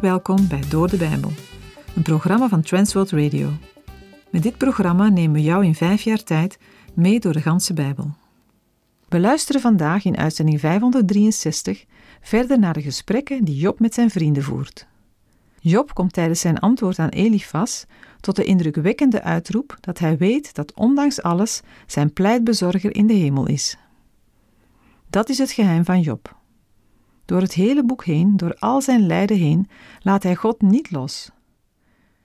Welkom bij Door de Bijbel, een programma van Transworld Radio. Met dit programma nemen we jou in vijf jaar tijd mee door de ganse Bijbel. We luisteren vandaag in uitzending 563 verder naar de gesprekken die Job met zijn vrienden voert. Job komt tijdens zijn antwoord aan Elifas tot de indrukwekkende uitroep dat hij weet dat ondanks alles zijn pleitbezorger in de hemel is. Dat is het geheim van Job. Door het hele boek heen, door al zijn lijden heen, laat hij God niet los.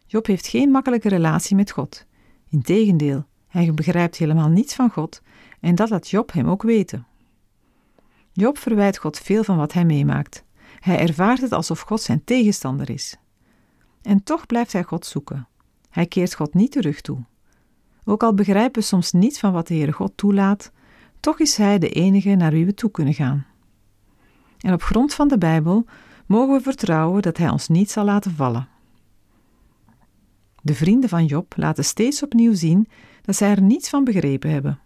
Job heeft geen makkelijke relatie met God. Integendeel, hij begrijpt helemaal niets van God en dat laat Job hem ook weten. Job verwijt God veel van wat hij meemaakt. Hij ervaart het alsof God zijn tegenstander is. En toch blijft hij God zoeken. Hij keert God niet terug toe. Ook al begrijpen we soms niets van wat de Heere God toelaat, toch is Hij de enige naar wie we toe kunnen gaan. En op grond van de Bijbel mogen we vertrouwen dat Hij ons niet zal laten vallen. De vrienden van Job laten steeds opnieuw zien dat zij er niets van begrepen hebben.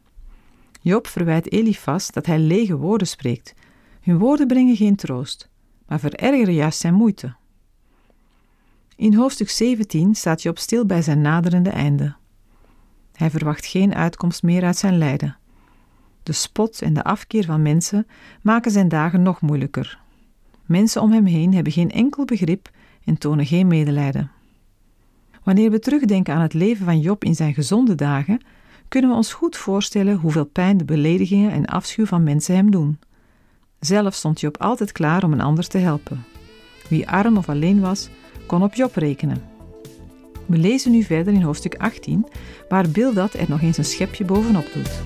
Job verwijt Elifas dat hij lege woorden spreekt. Hun woorden brengen geen troost, maar verergeren juist zijn moeite. In hoofdstuk 17 staat Job stil bij zijn naderende einde. Hij verwacht geen uitkomst meer uit zijn lijden. De spot en de afkeer van mensen maken zijn dagen nog moeilijker. Mensen om hem heen hebben geen enkel begrip en tonen geen medelijden. Wanneer we terugdenken aan het leven van Job in zijn gezonde dagen, kunnen we ons goed voorstellen hoeveel pijn de beledigingen en afschuw van mensen hem doen. Zelf stond Job altijd klaar om een ander te helpen. Wie arm of alleen was, kon op Job rekenen. We lezen nu verder in hoofdstuk 18, waar Bildad er nog eens een schepje bovenop doet.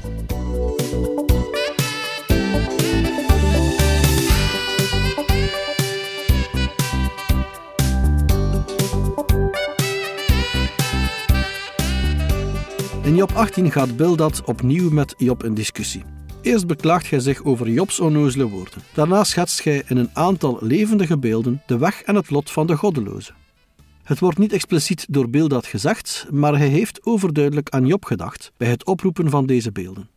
In Job 18 gaat Bildad opnieuw met Job in discussie. Eerst beklaagt hij zich over Jobs onnozele woorden. Daarna schetst hij in een aantal levendige beelden de weg en het lot van de goddeloze. Het wordt niet expliciet door Bildad gezegd, maar hij heeft overduidelijk aan Job gedacht bij het oproepen van deze beelden.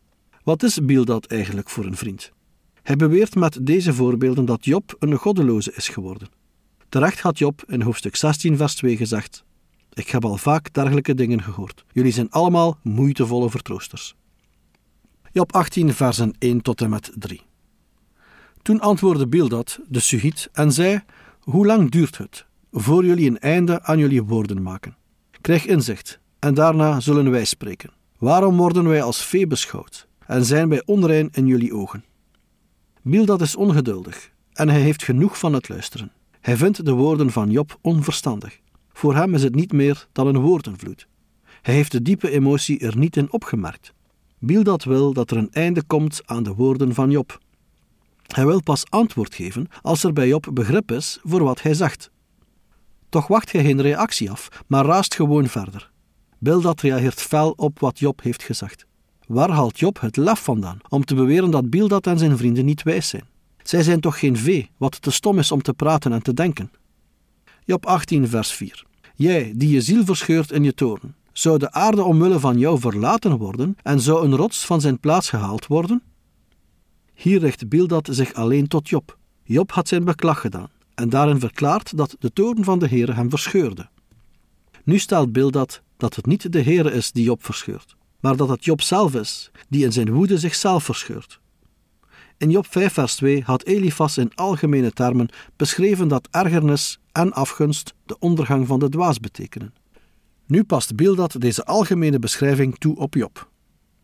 Wat is Bildad eigenlijk voor een vriend? Hij beweert met deze voorbeelden dat Job een goddeloze is geworden. Terecht had Job in hoofdstuk 16, vers 2 gezegd: Ik heb al vaak dergelijke dingen gehoord. Jullie zijn allemaal moeitevolle vertroosters. Job 18, versen 1 tot en met 3. Toen antwoordde Bildad, de Sugiet, en zei: Hoe lang duurt het, voor jullie een einde aan jullie woorden maken? Krijg inzicht, en daarna zullen wij spreken. Waarom worden wij als vee beschouwd, en zijn wij onrein in jullie ogen? Bildad is ongeduldig, en hij heeft genoeg van het luisteren. Hij vindt de woorden van Job onverstandig. Voor hem is het niet meer dan een woordenvloed. Hij heeft de diepe emotie er niet in opgemerkt. Bildad wil dat er een einde komt aan de woorden van Job. Hij wil pas antwoord geven als er bij Job begrip is voor wat hij zegt. Toch wacht hij geen reactie af, maar raast gewoon verder. Bildad reageert fel op wat Job heeft gezegd. Waar haalt Job het lef vandaan om te beweren dat Bildad en zijn vrienden niet wijs zijn? Zij zijn toch geen vee, wat te stom is om te praten en te denken? Job 18, vers 4. Jij, die je ziel verscheurt in je toren, zou de aarde omwille van jou verlaten worden en zou een rots van zijn plaats gehaald worden? Hier richt Bildad zich alleen tot Job. Job had zijn beklag gedaan en daarin verklaart dat de toorn van de Heere hem verscheurde. Nu stelt Bildad dat het niet de Heere is die Job verscheurt, maar dat het Job zelf is die in zijn woede zichzelf verscheurt. In Job 5 vers 2 had Elifas in algemene termen beschreven dat ergernis en afgunst de ondergang van de dwaas betekenen. Nu past Bildad deze algemene beschrijving toe op Job.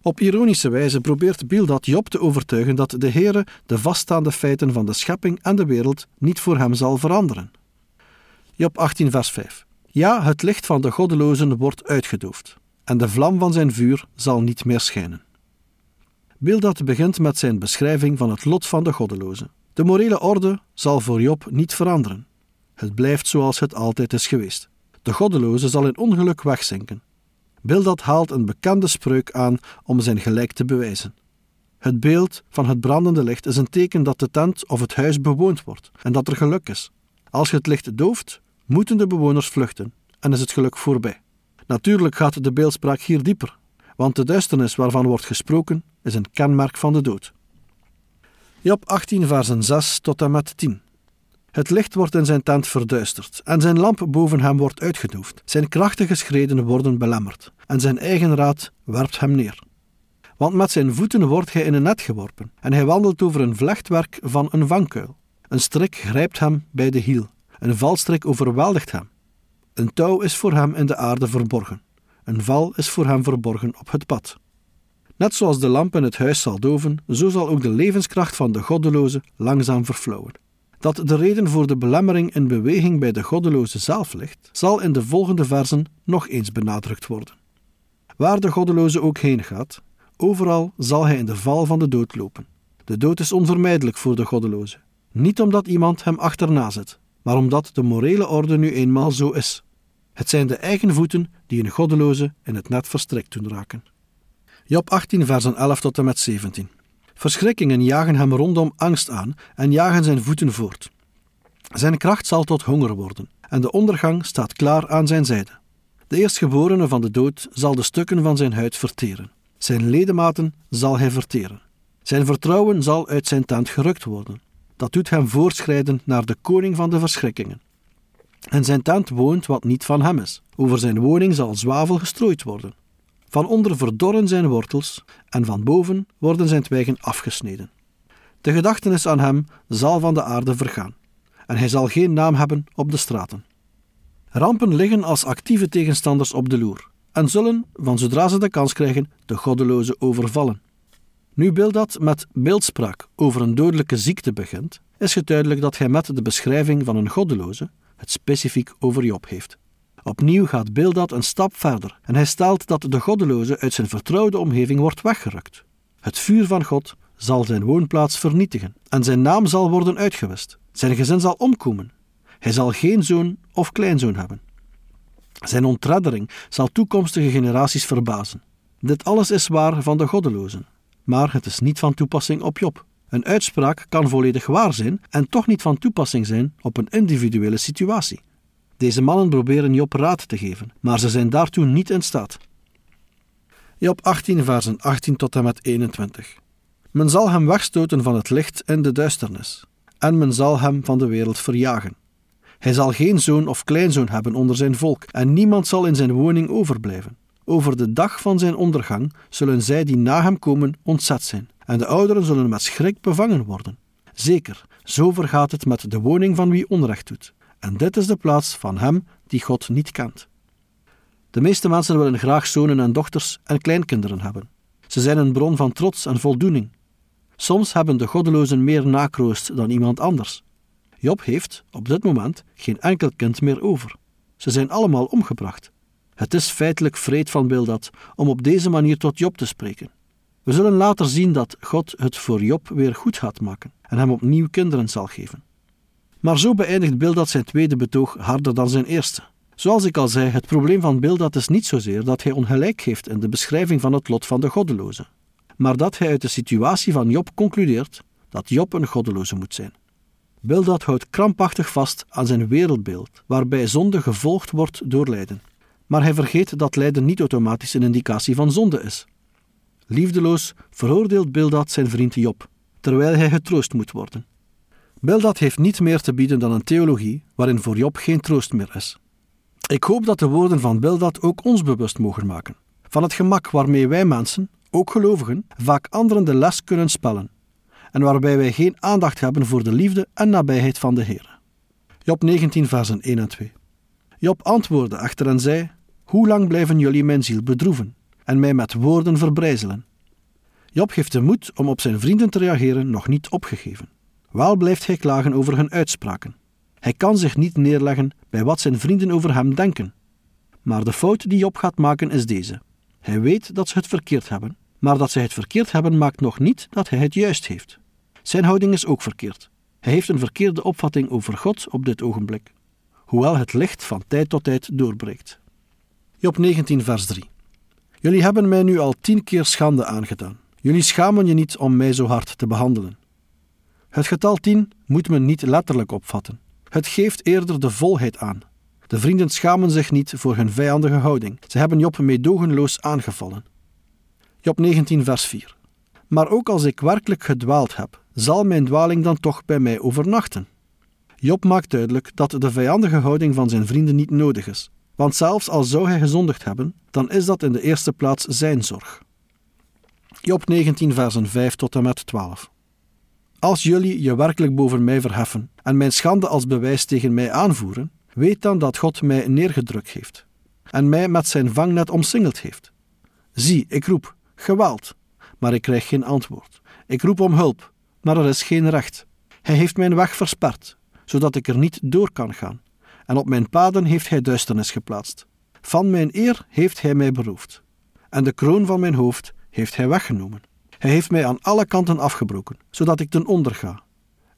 Op ironische wijze probeert Bildad Job te overtuigen dat de Heere de vaststaande feiten van de schepping en de wereld niet voor hem zal veranderen. Job 18 vers 5 Ja, het licht van de goddelozen wordt uitgedoofd, en de vlam van zijn vuur zal niet meer schijnen. Bildad begint met zijn beschrijving van het lot van de goddelozen. De morele orde zal voor Job niet veranderen. Het blijft zoals het altijd is geweest. De goddeloze zal in ongeluk wegzinken. Bildad haalt een bekende spreuk aan om zijn gelijk te bewijzen. Het beeld van het brandende licht is een teken dat de tent of het huis bewoond wordt en dat er geluk is. Als het licht dooft, moeten de bewoners vluchten en is het geluk voorbij. Natuurlijk gaat de beeldspraak hier dieper, want de duisternis waarvan wordt gesproken is een kenmerk van de dood. Job 18, versen 6 tot en met 10. Het licht wordt in zijn tent verduisterd en zijn lamp boven hem wordt uitgedoofd. Zijn krachtige schreden worden belemmerd en zijn eigen raad werpt hem neer. Want met zijn voeten wordt hij in een net geworpen en hij wandelt over een vlechtwerk van een vangkuil. Een strik grijpt hem bij de hiel, een valstrik overweldigt hem. Een touw is voor hem in de aarde verborgen, een val is voor hem verborgen op het pad. Net zoals de lamp in het huis zal doven, zo zal ook de levenskracht van de goddeloze langzaam verflauwen. Dat de reden voor de belemmering in beweging bij de goddeloze zelf ligt, zal in de volgende versen nog eens benadrukt worden. Waar de goddeloze ook heen gaat, overal zal hij in de val van de dood lopen. De dood is onvermijdelijk voor de goddeloze. Niet omdat iemand hem achterna zit, maar omdat de morele orde nu eenmaal zo is. Het zijn de eigen voeten die een goddeloze in het net verstrikt doen raken. Job 18, versen 11 tot en met 17. Verschrikkingen jagen hem rondom angst aan en jagen zijn voeten voort. Zijn kracht zal tot honger worden, en de ondergang staat klaar aan zijn zijde. De eerstgeborene van de dood zal de stukken van zijn huid verteren. Zijn ledematen zal hij verteren. Zijn vertrouwen zal uit zijn tent gerukt worden. Dat doet hem voortschrijden naar de koning van de verschrikkingen. En zijn tent woont wat niet van hem is. Over zijn woning zal zwavel gestrooid worden. Van onder verdorren zijn wortels en van boven worden zijn twijgen afgesneden. De gedachtenis aan hem zal van de aarde vergaan en hij zal geen naam hebben op de straten. Rampen liggen als actieve tegenstanders op de loer en zullen, van zodra ze de kans krijgen, de goddeloze overvallen. Nu Bildad met beeldspraak over een dodelijke ziekte begint, is het duidelijk dat hij met de beschrijving van een goddeloze het specifiek over Job heeft. Opnieuw gaat Bildad een stap verder en hij stelt dat de goddeloze uit zijn vertrouwde omgeving wordt weggerukt. Het vuur van God zal zijn woonplaats vernietigen en zijn naam zal worden uitgewist. Zijn gezin zal omkomen. Hij zal geen zoon of kleinzoon hebben. Zijn ontreddering zal toekomstige generaties verbazen. Dit alles is waar van de goddelozen, maar het is niet van toepassing op Job. Een uitspraak kan volledig waar zijn en toch niet van toepassing zijn op een individuele situatie. Deze mannen proberen Job raad te geven, maar ze zijn daartoe niet in staat. Job 18, versen 18 tot en met 21. Men zal hem wegstoten van het licht en de duisternis, en men zal hem van de wereld verjagen. Hij zal geen zoon of kleinzoon hebben onder zijn volk, en niemand zal in zijn woning overblijven. Over de dag van zijn ondergang zullen zij die na hem komen ontzet zijn, en de ouderen zullen met schrik bevangen worden. Zeker, zo vergaat het met de woning van wie onrecht doet. En dit is de plaats van hem die God niet kent. De meeste mensen willen graag zonen en dochters en kleinkinderen hebben. Ze zijn een bron van trots en voldoening. Soms hebben de goddelozen meer nakroost dan iemand anders. Job heeft op dit moment geen enkel kind meer over. Ze zijn allemaal omgebracht. Het is feitelijk vreed van Bildad om op deze manier tot Job te spreken. We zullen later zien dat God het voor Job weer goed gaat maken en hem opnieuw kinderen zal geven. Maar zo beëindigt Bildad zijn tweede betoog harder dan zijn eerste. Zoals ik al zei, het probleem van Bildad is niet zozeer dat hij ongelijk geeft in de beschrijving van het lot van de goddeloze, maar dat hij uit de situatie van Job concludeert dat Job een goddeloze moet zijn. Bildad houdt krampachtig vast aan zijn wereldbeeld, waarbij zonde gevolgd wordt door lijden. Maar hij vergeet dat lijden niet automatisch een indicatie van zonde is. Liefdeloos veroordeelt Bildad zijn vriend Job, terwijl hij getroost moet worden. Bildad heeft niet meer te bieden dan een theologie waarin voor Job geen troost meer is. Ik hoop dat de woorden van Bildad ook ons bewust mogen maken van het gemak waarmee wij mensen, ook gelovigen, vaak anderen de les kunnen spellen en waarbij wij geen aandacht hebben voor de liefde en nabijheid van de Heer. Job 19, versen 1 en 2. Job antwoordde echter en zei: Hoe lang blijven jullie mijn ziel bedroeven en mij met woorden verbrijzelen? Job heeft de moed om op zijn vrienden te reageren nog niet opgegeven. Wel blijft hij klagen over hun uitspraken. Hij kan zich niet neerleggen bij wat zijn vrienden over hem denken. Maar de fout die Job gaat maken is deze. Hij weet dat ze het verkeerd hebben, maar dat zij het verkeerd hebben maakt nog niet dat hij het juist heeft. Zijn houding is ook verkeerd. Hij heeft een verkeerde opvatting over God op dit ogenblik, hoewel het licht van tijd tot tijd doorbreekt. Job 19, vers 3. Jullie hebben mij nu al tien keer schande aangedaan. Jullie schamen je niet om mij zo hard te behandelen. Het getal 10 moet men niet letterlijk opvatten. Het geeft eerder de volheid aan. De vrienden schamen zich niet voor hun vijandige houding. Ze hebben Job meedogenloos aangevallen. Job 19, vers 4. Maar ook als ik werkelijk gedwaald heb, zal mijn dwaling dan toch bij mij overnachten. Job maakt duidelijk dat de vijandige houding van zijn vrienden niet nodig is, want zelfs al zou hij gezondigd hebben, dan is dat in de eerste plaats zijn zorg. Job 19, versen 5 tot en met 12. Als jullie je werkelijk boven mij verheffen en mijn schande als bewijs tegen mij aanvoeren, weet dan dat God mij neergedrukt heeft en mij met zijn vangnet omsingeld heeft. Zie, ik roep, geweld, maar ik krijg geen antwoord. Ik roep om hulp, maar er is geen recht. Hij heeft mijn weg versperd, zodat ik er niet door kan gaan. En op mijn paden heeft hij duisternis geplaatst. Van mijn eer heeft hij mij beroofd. En de kroon van mijn hoofd heeft hij weggenomen. Hij heeft mij aan alle kanten afgebroken, zodat ik ten onder ga.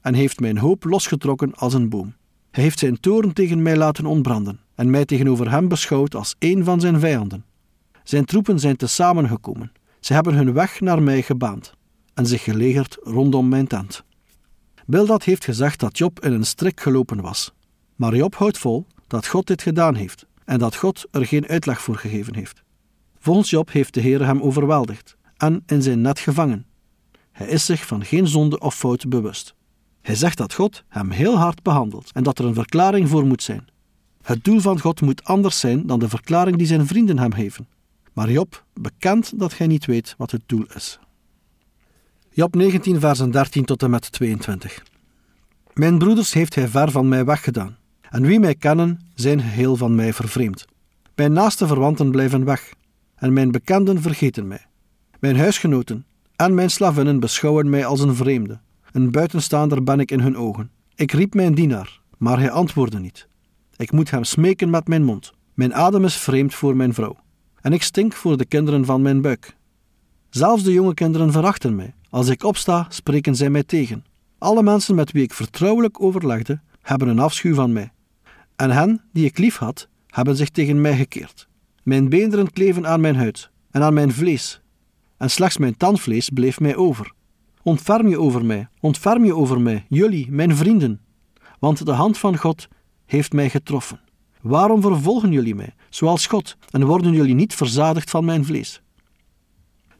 En heeft mijn hoop losgetrokken als een boom. Hij heeft zijn toren tegen mij laten ontbranden en mij tegenover hem beschouwd als een van zijn vijanden. Zijn troepen zijn te samen gekomen. Ze hebben hun weg naar mij gebaand en zich gelegerd rondom mijn tent. Bildad heeft gezegd dat Job in een strik gelopen was. Maar Job houdt vol dat God dit gedaan heeft en dat God er geen uitleg voor gegeven heeft. Volgens Job heeft de Heer hem overweldigd en in zijn net gevangen. Hij is zich van geen zonde of fout bewust. Hij zegt dat God hem heel hard behandelt en dat er een verklaring voor moet zijn. Het doel van God moet anders zijn dan de verklaring die zijn vrienden hem geven. Maar Job bekent dat hij niet weet wat het doel is. Job 19, versen 13 tot en met 22. Mijn broeders heeft hij ver van mij weggedaan, en wie mij kennen, zijn geheel van mij vervreemd. Mijn naaste verwanten blijven weg, en mijn bekenden vergeten mij. Mijn huisgenoten en mijn slavinnen beschouwen mij als een vreemde. Een buitenstaander ben ik in hun ogen. Ik riep mijn dienaar, maar hij antwoordde niet. Ik moet hem smeken met mijn mond. Mijn adem is vreemd voor mijn vrouw. En ik stink voor de kinderen van mijn buik. Zelfs de jonge kinderen verachten mij. Als ik opsta, spreken zij mij tegen. Alle mensen met wie ik vertrouwelijk overlegde, hebben een afschuw van mij. En hen die ik lief had, hebben zich tegen mij gekeerd. Mijn beenderen kleven aan mijn huid en aan mijn vlees, en slechts mijn tandvlees bleef mij over. Ontferm je over mij, ontferm je over mij, jullie, mijn vrienden, want de hand van God heeft mij getroffen. Waarom vervolgen jullie mij, zoals God, en worden jullie niet verzadigd van mijn vlees?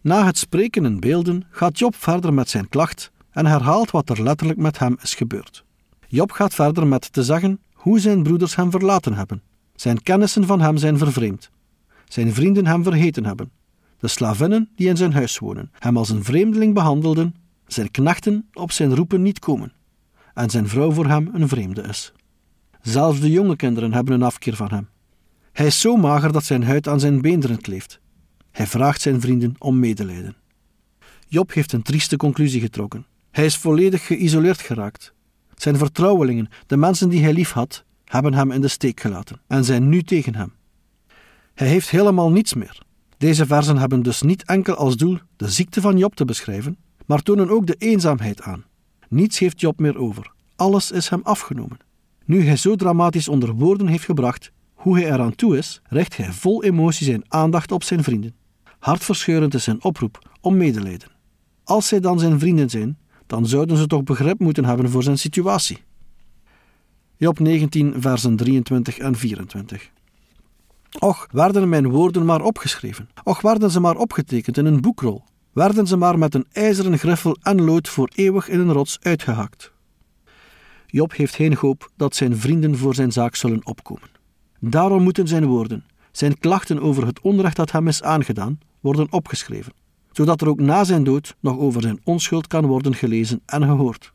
Na het spreken in beelden gaat Job verder met zijn klacht en herhaalt wat er letterlijk met hem is gebeurd. Job gaat verder met te zeggen hoe zijn broeders hem verlaten hebben. Zijn kennissen van hem zijn vervreemd. Zijn vrienden hem vergeten hebben. De slavinnen die in zijn huis wonen hem als een vreemdeling behandelden, zijn knechten op zijn roepen niet komen. En zijn vrouw voor hem een vreemde is. Zelfs de jonge kinderen hebben een afkeer van hem. Hij is zo mager dat zijn huid aan zijn beenderen kleeft. Hij vraagt zijn vrienden om medelijden. Job heeft een trieste conclusie getrokken. Hij is volledig geïsoleerd geraakt. Zijn vertrouwelingen, de mensen die hij lief had, hebben hem in de steek gelaten en zijn nu tegen hem. Hij heeft helemaal niets meer. Deze versen hebben dus niet enkel als doel de ziekte van Job te beschrijven, maar tonen ook de eenzaamheid aan. Niets heeft Job meer over. Alles is hem afgenomen. Nu hij zo dramatisch onder woorden heeft gebracht hoe hij eraan toe is, richt hij vol emotie zijn aandacht op zijn vrienden. Hartverscheurend is zijn oproep om medelijden. Als zij dan zijn vrienden zijn, dan zouden ze toch begrip moeten hebben voor zijn situatie. Job 19, versen 23 en 24. Och, werden mijn woorden maar opgeschreven. Och, werden ze maar opgetekend in een boekrol. Werden ze maar met een ijzeren griffel en lood voor eeuwig in een rots uitgehakt. Job heeft geen hoop dat zijn vrienden voor zijn zaak zullen opkomen. Daarom moeten zijn woorden, zijn klachten over het onrecht dat hem is aangedaan, worden opgeschreven, zodat er ook na zijn dood nog over zijn onschuld kan worden gelezen en gehoord.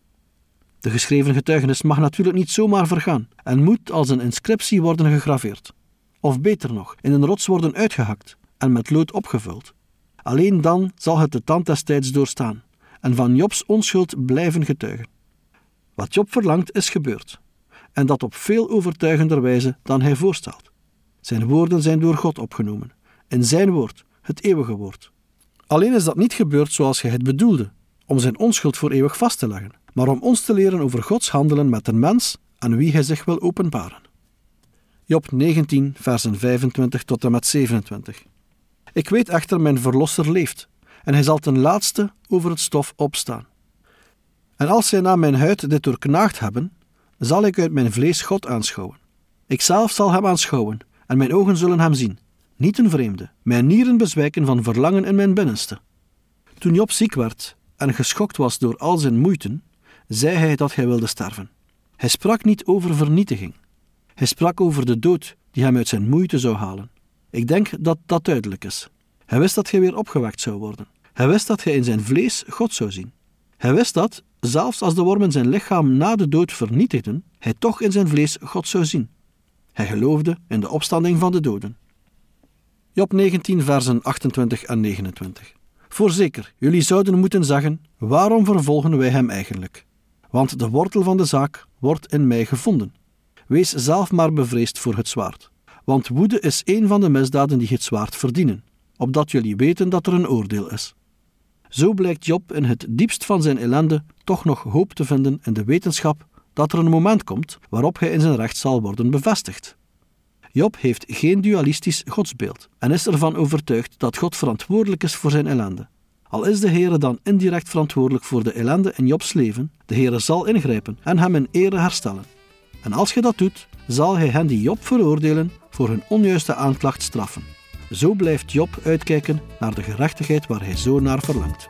De geschreven getuigenis mag natuurlijk niet zomaar vergaan en moet als een inscriptie worden gegraveerd. Of beter nog, in een rots worden uitgehakt en met lood opgevuld. Alleen dan zal het de tand des tijds doorstaan en van Jobs onschuld blijven getuigen. Wat Job verlangt is gebeurd, en dat op veel overtuigender wijze dan hij voorstelt. Zijn woorden zijn door God opgenomen, in zijn woord, het eeuwige woord. Alleen is dat niet gebeurd zoals hij het bedoelde, om zijn onschuld voor eeuwig vast te leggen, maar om ons te leren over Gods handelen met een mens aan wie hij zich wil openbaren. Job 19, versen 25 tot en met 27. Ik weet echter, mijn verlosser leeft, en hij zal ten laatste over het stof opstaan. En als zij na mijn huid dit doorknaagd hebben, zal ik uit mijn vlees God aanschouwen. Ikzelf zal hem aanschouwen, en mijn ogen zullen hem zien. Niet een vreemde, mijn nieren bezwijken van verlangen in mijn binnenste. Toen Job ziek werd en geschokt was door al zijn moeiten, zei hij dat hij wilde sterven. Hij sprak niet over vernietiging. Hij sprak over de dood die hem uit zijn moeite zou halen. Ik denk dat dat duidelijk is. Hij wist dat hij weer opgewekt zou worden. Hij wist dat hij in zijn vlees God zou zien. Hij wist dat, zelfs als de wormen zijn lichaam na de dood vernietigden, hij toch in zijn vlees God zou zien. Hij geloofde in de opstanding van de doden. Job 19, versen 28 en 29. Voorzeker, jullie zouden moeten zeggen: waarom vervolgen wij hem eigenlijk? Want de wortel van de zaak wordt in mij gevonden. Wees zelf maar bevreesd voor het zwaard. Want woede is een van de misdaden die het zwaard verdienen, opdat jullie weten dat er een oordeel is. Zo blijkt Job in het diepst van zijn ellende toch nog hoop te vinden in de wetenschap dat er een moment komt waarop hij in zijn recht zal worden bevestigd. Job heeft geen dualistisch godsbeeld en is ervan overtuigd dat God verantwoordelijk is voor zijn ellende. Al is de Heere dan indirect verantwoordelijk voor de ellende in Jobs leven, de Heere zal ingrijpen en hem in ere herstellen. En als je dat doet, zal hij hen die Job veroordelen voor hun onjuiste aanklacht straffen. Zo blijft Job uitkijken naar de gerechtigheid waar hij zo naar verlangt.